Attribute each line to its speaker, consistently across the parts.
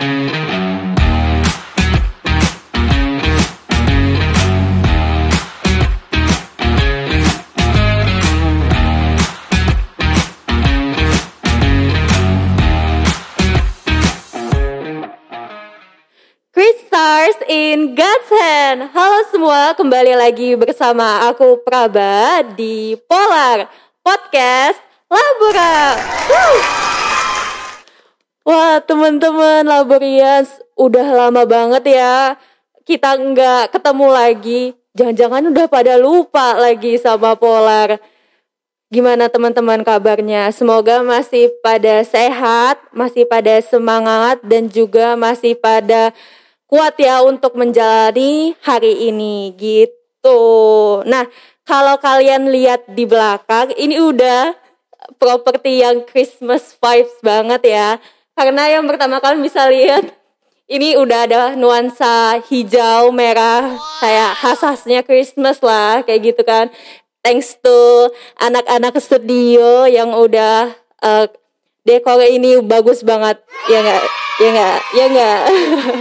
Speaker 1: Stars in God's Hand. Halo semua, kembali lagi bersama aku Praba di Polar Podcast Labora. Woo! Wah teman-teman Laborians, udah lama banget ya kita nggak ketemu lagi. Jangan-jangan udah pada lupa lagi sama Polar. Gimana teman-teman kabarnya? Semoga masih pada sehat, masih pada semangat dan juga masih pada kuat ya untuk menjalani hari ini gitu. Nah, kalau kalian lihat di belakang, ini udah properti yang Christmas vibes banget ya. Karena yang pertama kalian bisa lihat ini udah ada nuansa hijau merah kayak khas-khasnya Christmas lah kayak gitu kan. Thanks to anak-anak studio yang udah uh, dekor ini bagus banget. Ya enggak ya enggak ya enggak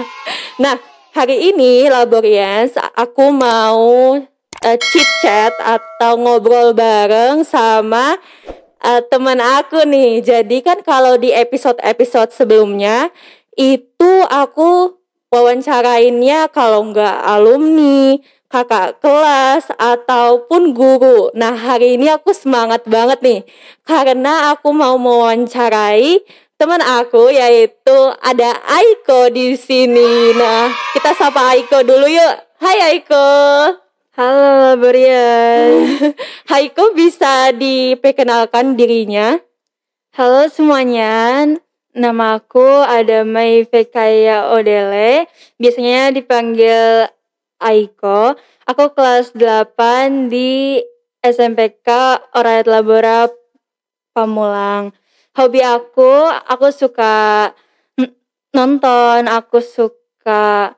Speaker 1: nah hari ini Laborians aku mau uh, chit chat atau ngobrol bareng sama uh, teman aku nih jadi kan kalau di episode-episode sebelumnya itu aku wawancarainnya kalau enggak alumni kakak kelas ataupun guru. Nah, hari ini aku semangat banget nih karena aku mau mewawancarai teman aku yaitu ada Aiko di sini. Nah, kita sapa Aiko dulu yuk. Hai Aiko.
Speaker 2: Halo Brian.
Speaker 1: Aiko bisa diperkenalkan dirinya?
Speaker 2: Halo semuanya. Nama aku ada Mai Vekaya Odele. Biasanya dipanggil Aiko. Aku kelas 8 di SMPK Orayat Labora Pamulang. Hobi aku, aku suka nonton, aku suka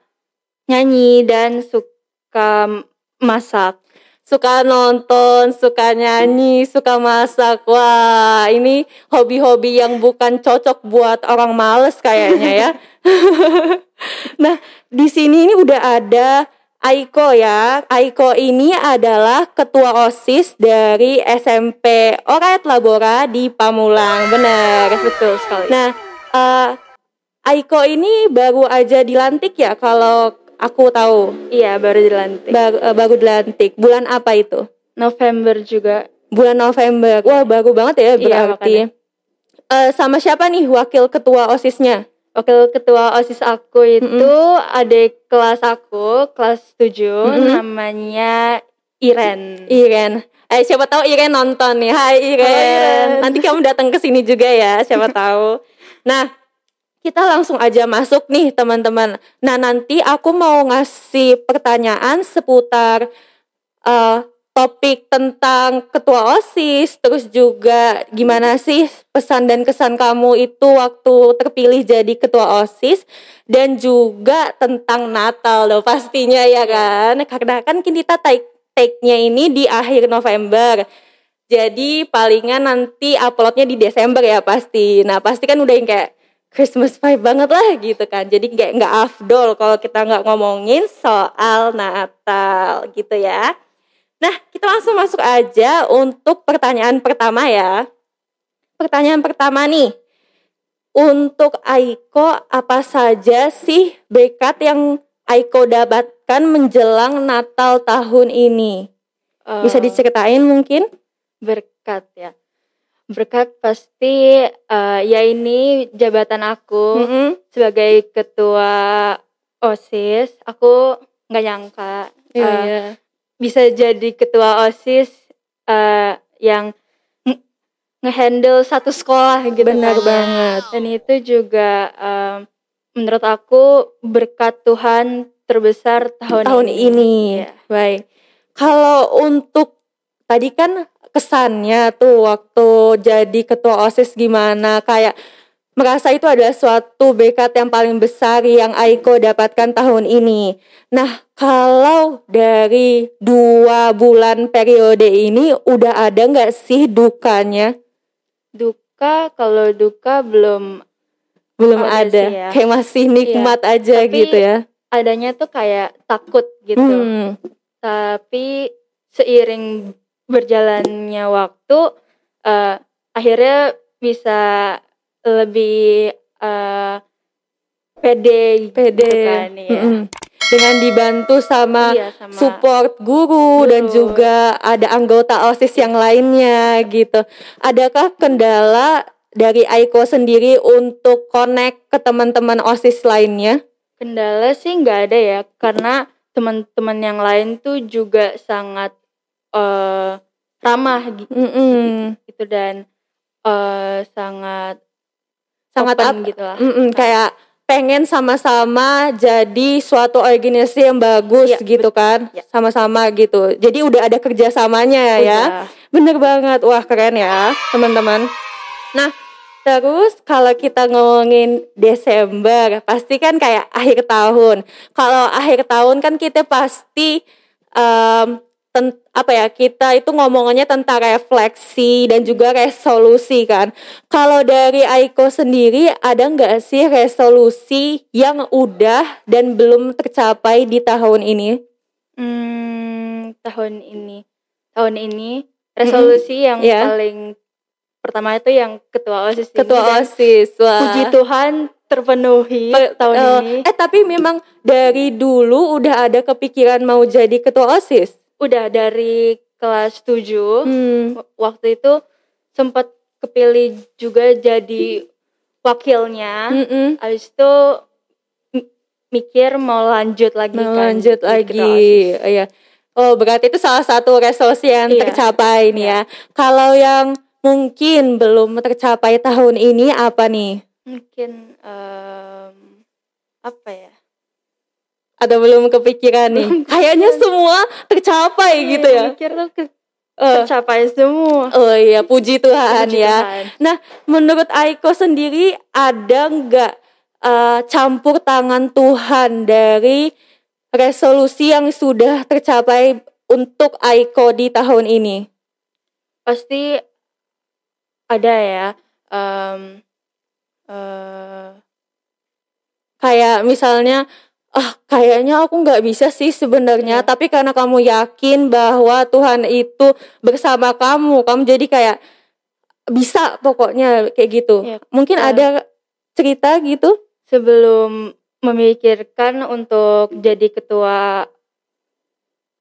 Speaker 2: nyanyi dan suka masak.
Speaker 1: Suka nonton, suka nyanyi, suka masak. Wah, ini hobi-hobi yang bukan cocok buat orang males kayaknya ya. nah, di sini ini udah ada Aiko ya. Aiko ini adalah ketua OSIS dari SMP Orayat Labora di Pamulang. Benar,
Speaker 2: betul sekali.
Speaker 1: Nah, uh, Aiko ini baru aja dilantik ya kalau aku tahu.
Speaker 2: Iya, baru dilantik.
Speaker 1: Baru, uh, baru dilantik. Bulan apa itu?
Speaker 2: November juga.
Speaker 1: Bulan November. Wah, baru banget ya berarti. Iya, uh, sama siapa nih wakil ketua OSISnya?
Speaker 2: Wakil ketua OSIS aku itu mm -hmm. adik kelas aku, kelas 7, mm -hmm. namanya Iren.
Speaker 1: Iren. Eh siapa tahu Iren nonton nih. Hai Iren. Halo, Iren. Nanti kamu datang ke sini juga ya, siapa tahu. Nah, kita langsung aja masuk nih teman-teman. Nah, nanti aku mau ngasih pertanyaan seputar uh, topik tentang ketua OSIS, terus juga gimana sih pesan dan kesan kamu itu waktu terpilih jadi ketua OSIS dan juga tentang Natal loh pastinya ya kan. Karena kan kita take take-nya ini di akhir November. Jadi palingan nanti uploadnya di Desember ya pasti. Nah, pasti kan udah yang kayak Christmas vibe banget lah gitu kan. Jadi kayak nggak afdol kalau kita nggak ngomongin soal Natal gitu ya. Nah, kita langsung masuk aja untuk pertanyaan pertama ya. Pertanyaan pertama nih. Untuk Aiko, apa saja sih berkat yang Aiko dapatkan menjelang Natal tahun ini? Bisa diceritain mungkin?
Speaker 2: Berkat ya. Berkat pasti uh, ya ini jabatan aku mm -hmm. sebagai ketua OSIS. Aku nggak nyangka.
Speaker 1: Uh, iya
Speaker 2: bisa jadi ketua OSIS uh, yang ngehandle satu sekolah gitu
Speaker 1: benar kan. banget
Speaker 2: dan itu juga um, menurut aku berkat Tuhan terbesar tahun,
Speaker 1: tahun ini, ini. Ya. baik kalau untuk tadi kan kesannya tuh waktu jadi ketua OSIS gimana kayak merasa itu adalah suatu berkat yang paling besar yang Aiko dapatkan tahun ini. Nah, kalau dari dua bulan periode ini udah ada nggak sih dukanya?
Speaker 2: Duka, kalau duka belum
Speaker 1: belum
Speaker 2: ada
Speaker 1: ada,
Speaker 2: sih ya.
Speaker 1: kayak masih nikmat aja
Speaker 2: Tapi-
Speaker 1: gitu ya
Speaker 2: adanya tuh kayak takut gitu
Speaker 1: Hmm,
Speaker 2: tapi seiring berjalannya waktu eh, akhirnya bisa lebih eh, pede
Speaker 1: pede
Speaker 2: gitu kan ya.
Speaker 1: Mm-mm. dengan dibantu sama
Speaker 2: Iya, sama
Speaker 1: support guru dan
Speaker 2: Guru.
Speaker 1: juga ada anggota OSIS yang lainnya gitu. Adakah kendala dari Aiko sendiri untuk connect ke teman-teman OSIS lainnya?
Speaker 2: kendala sih nggak ada ya karena teman-teman yang lain tuh juga sangat eh, ramah gi-
Speaker 1: Mm-mm.
Speaker 2: gitu dan eh, sangat
Speaker 1: Sangat
Speaker 2: open
Speaker 1: ap-
Speaker 2: gitu lah.
Speaker 1: Mm-mm, kayak pengen sama-sama jadi suatu organisasi yang bagus
Speaker 2: Iya,
Speaker 1: gitu kan,
Speaker 2: Ya.
Speaker 1: sama-sama gitu. Jadi udah ada kerjasamanya ya.
Speaker 2: Udah.
Speaker 1: Bener banget, wah keren ya teman-teman. Nah, terus kalau kita ngomongin Desember, pasti kan kayak akhir tahun. Kalau akhir tahun kan kita pasti em, ten- apa ya kita itu ngomongnya tentang refleksi dan juga resolusi kan. Kalau dari Aiko sendiri ada nggak sih resolusi yang udah dan belum tercapai di tahun ini?
Speaker 2: Hmm, tahun ini, tahun ini resolusi yang
Speaker 1: Iya.
Speaker 2: paling pertama itu yang ketua osis ini
Speaker 1: Ketua
Speaker 2: dan
Speaker 1: OSIS, wah.
Speaker 2: puji Tuhan terpenuhi
Speaker 1: Pe-
Speaker 2: tahun
Speaker 1: eh,
Speaker 2: ini.
Speaker 1: Eh tapi memang dari dulu udah ada kepikiran mau jadi ketua OSIS.
Speaker 2: Udah dari kelas 7
Speaker 1: Hmm.
Speaker 2: waktu itu sempat kepilih juga jadi wakilnya.
Speaker 1: Mm-mm.
Speaker 2: Habis itu mikir mau lanjut lagi
Speaker 1: Mau
Speaker 2: kan,
Speaker 1: lanjut
Speaker 2: ketua
Speaker 1: lagi.
Speaker 2: OSIS.
Speaker 1: Iya. Oh, berarti itu salah satu resolusi yang
Speaker 2: Iya.
Speaker 1: tercapai nih ya. Kalau yang mungkin belum tercapai tahun ini apa nih?
Speaker 2: Mungkin em, apa ya?
Speaker 1: Atau belum kepikiran nih? Kayaknya semua tercapai gitu ya.
Speaker 2: Mikir tuh ke-
Speaker 1: Eh,
Speaker 2: tercapai semua.
Speaker 1: oh iya, puji Tuhan
Speaker 2: Puji
Speaker 1: ya.
Speaker 2: Tuhan.
Speaker 1: Nah, menurut Aiko sendiri ada nggak eh, campur tangan Tuhan dari resolusi yang sudah tercapai untuk Aiko di tahun ini?
Speaker 2: Pasti ada ya. em, eh,
Speaker 1: Kayak misalnya, ah kayaknya aku nggak bisa sih sebenarnya,
Speaker 2: Iya.
Speaker 1: tapi karena kamu yakin bahwa Tuhan itu bersama kamu, kamu jadi kayak bisa pokoknya kayak gitu.
Speaker 2: Iya.
Speaker 1: Mungkin
Speaker 2: Eh.
Speaker 1: ada cerita gitu?
Speaker 2: sebelum memikirkan untuk jadi ketua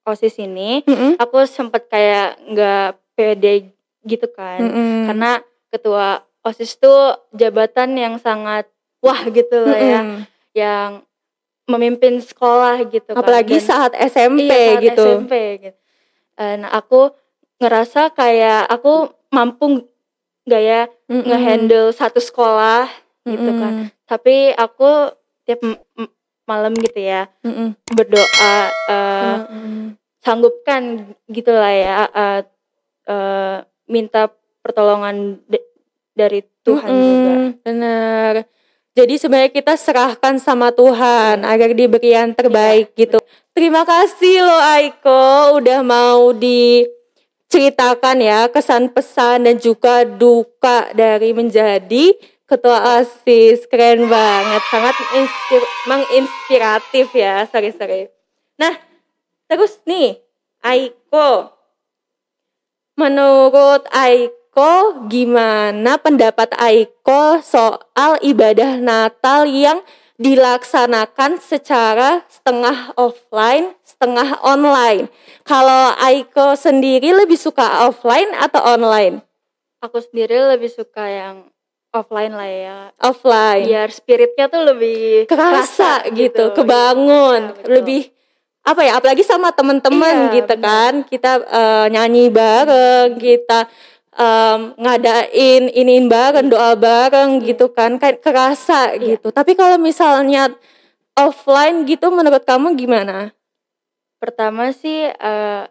Speaker 2: osis ini,
Speaker 1: Mm-mm.
Speaker 2: aku sempat kayak nggak pede gitu kan.
Speaker 1: Mm-mm.
Speaker 2: karena ketua osis tuh jabatan yang sangat wah gitu lah ya
Speaker 1: Mm-mm.
Speaker 2: yang memimpin sekolah gitu kan.
Speaker 1: apalagi
Speaker 2: Dan-
Speaker 1: saat SMP
Speaker 2: iya, saat
Speaker 1: gitu.
Speaker 2: SMP gitu nah aku ngerasa kayak aku mampu nggak ya
Speaker 1: Mm-mm.
Speaker 2: ngehandle satu sekolah gitu kan tapi aku tiap malam gitu ya
Speaker 1: Mm-mm.
Speaker 2: berdoa eh,
Speaker 1: Mm-mm.
Speaker 2: sanggupkan gitulah ya eh, eh, minta pertolongan dari Tuhan
Speaker 1: Mm-mm,
Speaker 2: juga
Speaker 1: Benar. Jadi sebenarnya kita serahkan sama Tuhan agar diberi yang terbaik gitu. Terima kasih loh Aiko udah mau diceritakan ya kesan pesan dan juga duka dari menjadi ketua OSIS. Keren banget, sangat menginspir- menginspiratif ya, sorry-sorry. Nah, terus nih Aiko Menurut Aiko, gimana pendapat Aiko soal ibadah Natal yang dilaksanakan secara setengah offline, setengah online? Kalau Aiko sendiri lebih suka offline atau online?
Speaker 2: aku sendiri lebih suka yang offline lah ya
Speaker 1: Offline.
Speaker 2: biar spiritnya tuh lebih
Speaker 1: kerasa gitu,
Speaker 2: Iya,
Speaker 1: kebangun,
Speaker 2: betul.
Speaker 1: lebih apa ya? Apalagi sama teman-teman
Speaker 2: Iya,
Speaker 1: gitu
Speaker 2: benar.
Speaker 1: kan, kita eh, nyanyi bareng, kita em, ngadain iniin bareng, doa bareng gitu kan, kayak kerasa
Speaker 2: Iya.
Speaker 1: gitu. Tapi kalau misalnya offline gitu, menurut kamu gimana?
Speaker 2: pertama sih eh,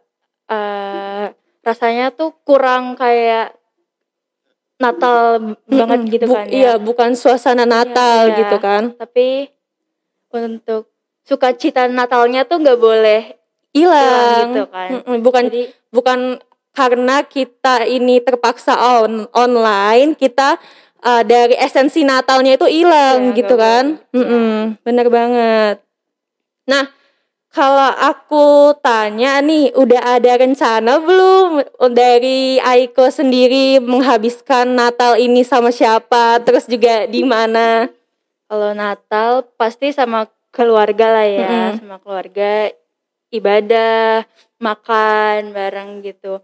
Speaker 2: eh, rasanya tuh kurang kayak Natal banget gitu
Speaker 1: bu-
Speaker 2: kan
Speaker 1: Iya,
Speaker 2: ya
Speaker 1: bukan suasana Natal
Speaker 2: iya.
Speaker 1: gitu kan.
Speaker 2: tapi untuk sukacita Natalnya tuh nggak boleh hilang gitu kan
Speaker 1: bukan
Speaker 2: jadi
Speaker 1: bukan karena kita ini terpaksa on online kita uh, dari esensi Natalnya itu hilang
Speaker 2: Iya,
Speaker 1: gitu kan.
Speaker 2: bagus.
Speaker 1: Mm-mm, bener banget. Nah, kalau aku tanya nih, udah ada rencana belum dari Aiko sendiri menghabiskan Natal ini sama siapa? Terus juga di mana?
Speaker 2: Kalau Natal pasti sama keluarga lah ya,
Speaker 1: Mm-mm.
Speaker 2: sama keluarga ibadah, makan bareng gitu.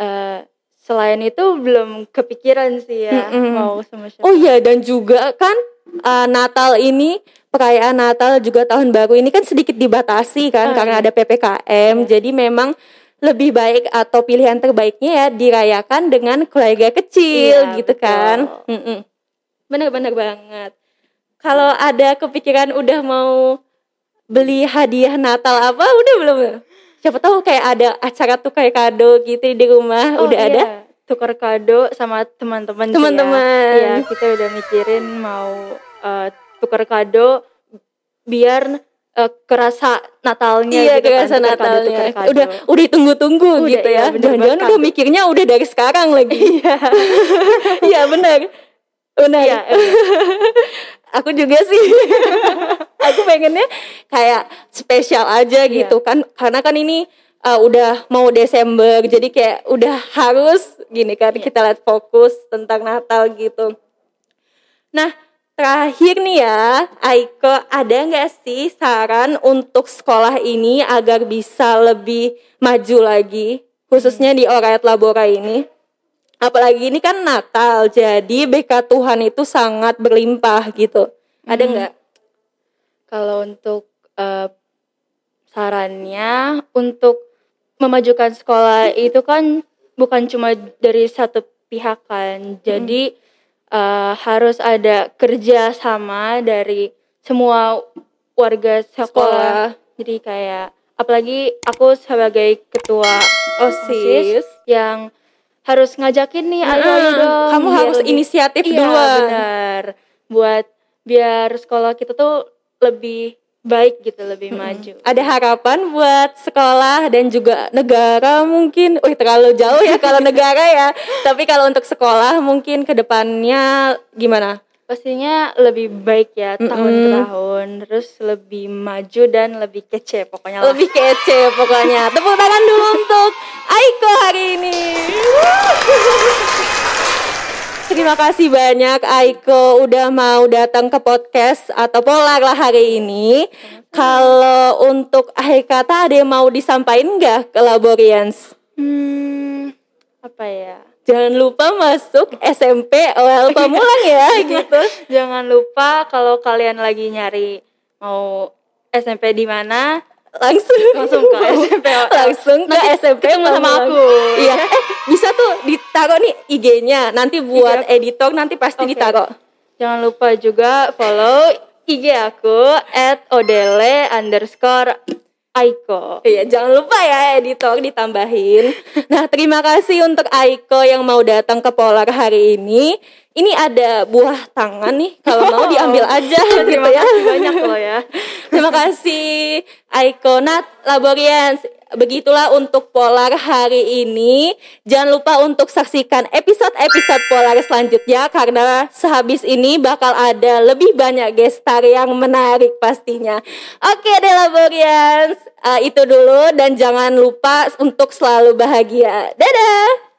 Speaker 2: Eh, selain itu belum kepikiran sih ya
Speaker 1: Mm-mm.
Speaker 2: mau sama siapa.
Speaker 1: Oh iya, dan juga kan uh, Natal ini perayaan Natal juga tahun baru ini kan sedikit dibatasi kan
Speaker 2: Oh,
Speaker 1: karena
Speaker 2: iya.
Speaker 1: ada PPKM.
Speaker 2: Iya.
Speaker 1: Jadi memang lebih baik atau pilihan terbaiknya ya dirayakan dengan keluarga kecil
Speaker 2: Iya,
Speaker 1: gitu
Speaker 2: betul.
Speaker 1: kan. Mm-mm. Bener-bener banget. Kalau ada kepikiran udah mau beli hadiah Natal apa udah belum? Siapa tahu kayak ada acara tukar kado gitu di rumah
Speaker 2: Oh,
Speaker 1: udah ada?
Speaker 2: iya. tukar kado sama teman-teman ya.
Speaker 1: Teman-teman.
Speaker 2: Iya, kita udah mikirin mau eh, tukar kado biar eh, kerasa Natalnya
Speaker 1: Iya
Speaker 2: gitu kan,
Speaker 1: kerasa
Speaker 2: tukar kado,
Speaker 1: Natalnya.
Speaker 2: tukar kado.
Speaker 1: Udah udah ditunggu-tunggu
Speaker 2: Udah,
Speaker 1: gitu
Speaker 2: iya,
Speaker 1: ya. Jangan-jangan
Speaker 2: banget.
Speaker 1: udah mikirnya udah dari sekarang lagi.
Speaker 2: Iya.
Speaker 1: Iya benar. Benar.
Speaker 2: Iya.
Speaker 1: Aku juga sih. Aku pengennya kayak spesial aja
Speaker 2: Iya.
Speaker 1: gitu kan. Karena kan ini uh, udah mau Desember jadi kayak udah harus gini kan
Speaker 2: Iya.
Speaker 1: kita lihat fokus tentang Natal gitu. Nah, terakhir nih ya, Aiko, ada nggak sih saran untuk sekolah ini agar bisa lebih maju lagi, khususnya di Orayat Labora ini? Apalagi ini kan Natal, jadi BK Tuhan itu sangat berlimpah gitu. Ada
Speaker 2: Hmm.
Speaker 1: nggak?
Speaker 2: Kalau untuk eh, sarannya untuk memajukan sekolah itu kan bukan cuma dari satu pihak kan. Jadi eh, harus ada kerja sama dari semua warga sekolah.
Speaker 1: Sekolah.
Speaker 2: Jadi kayak apalagi aku sebagai ketua
Speaker 1: OSIS.
Speaker 2: yang harus ngajakin nih ayo ayo dong
Speaker 1: Kamu harus
Speaker 2: lebih-
Speaker 1: inisiatif
Speaker 2: iya,
Speaker 1: duluan.
Speaker 2: benar. Buat biar sekolah kita tuh lebih baik gitu, lebih maju.
Speaker 1: Ada harapan buat sekolah dan juga negara mungkin. Wih terlalu jauh ya kalau negara ya. Tapi kalau untuk sekolah mungkin ke depannya gimana?
Speaker 2: Pastinya lebih baik ya tahun ke tahun, terus lebih maju dan lebih kece pokoknya lah.
Speaker 1: Lebih kece pokoknya. Tepuk tangan dulu untuk Aiko hari ini. Terima kasih banyak Aiko udah mau datang ke podcast atau Polar lah hari ini. Kalau untuk akhir kata ada yang mau disampaikan nggak ke Laborians?
Speaker 2: Hmm, apa ya?
Speaker 1: Jangan lupa masuk SMP OL Pamulang ya gitu.
Speaker 2: Jangan lupa kalau kalian lagi nyari mau SMP di mana,
Speaker 1: Langsung
Speaker 2: langsung ke SMP OL.
Speaker 1: langsung ke
Speaker 2: Nanti
Speaker 1: SMP
Speaker 2: ketemu sama aku.
Speaker 1: Iya, eh bisa tuh ditaruh nih IG-nya. Nanti buat
Speaker 2: Iya.
Speaker 1: editor nanti pasti
Speaker 2: Oke.
Speaker 1: ditaruh.
Speaker 2: Jangan lupa juga follow IG aku at odele underscore Aiko.
Speaker 1: Iya, jangan lupa ya editor ditambahin. Nah, terima kasih untuk Aiko yang mau datang ke Polar hari ini. Ini ada buah tangan nih, kalau mau diambil aja gitu
Speaker 2: Terima
Speaker 1: ya.
Speaker 2: kasih banyak loh ya.
Speaker 1: Terima kasih Aiko Nat Laborians. Begitulah untuk Polar hari ini. Jangan lupa untuk saksikan episode-episode Polar selanjutnya karena sehabis ini bakal ada lebih banyak gestar yang menarik pastinya. Oke deh Laborians, Eh, itu dulu dan jangan lupa untuk selalu bahagia. Dadah.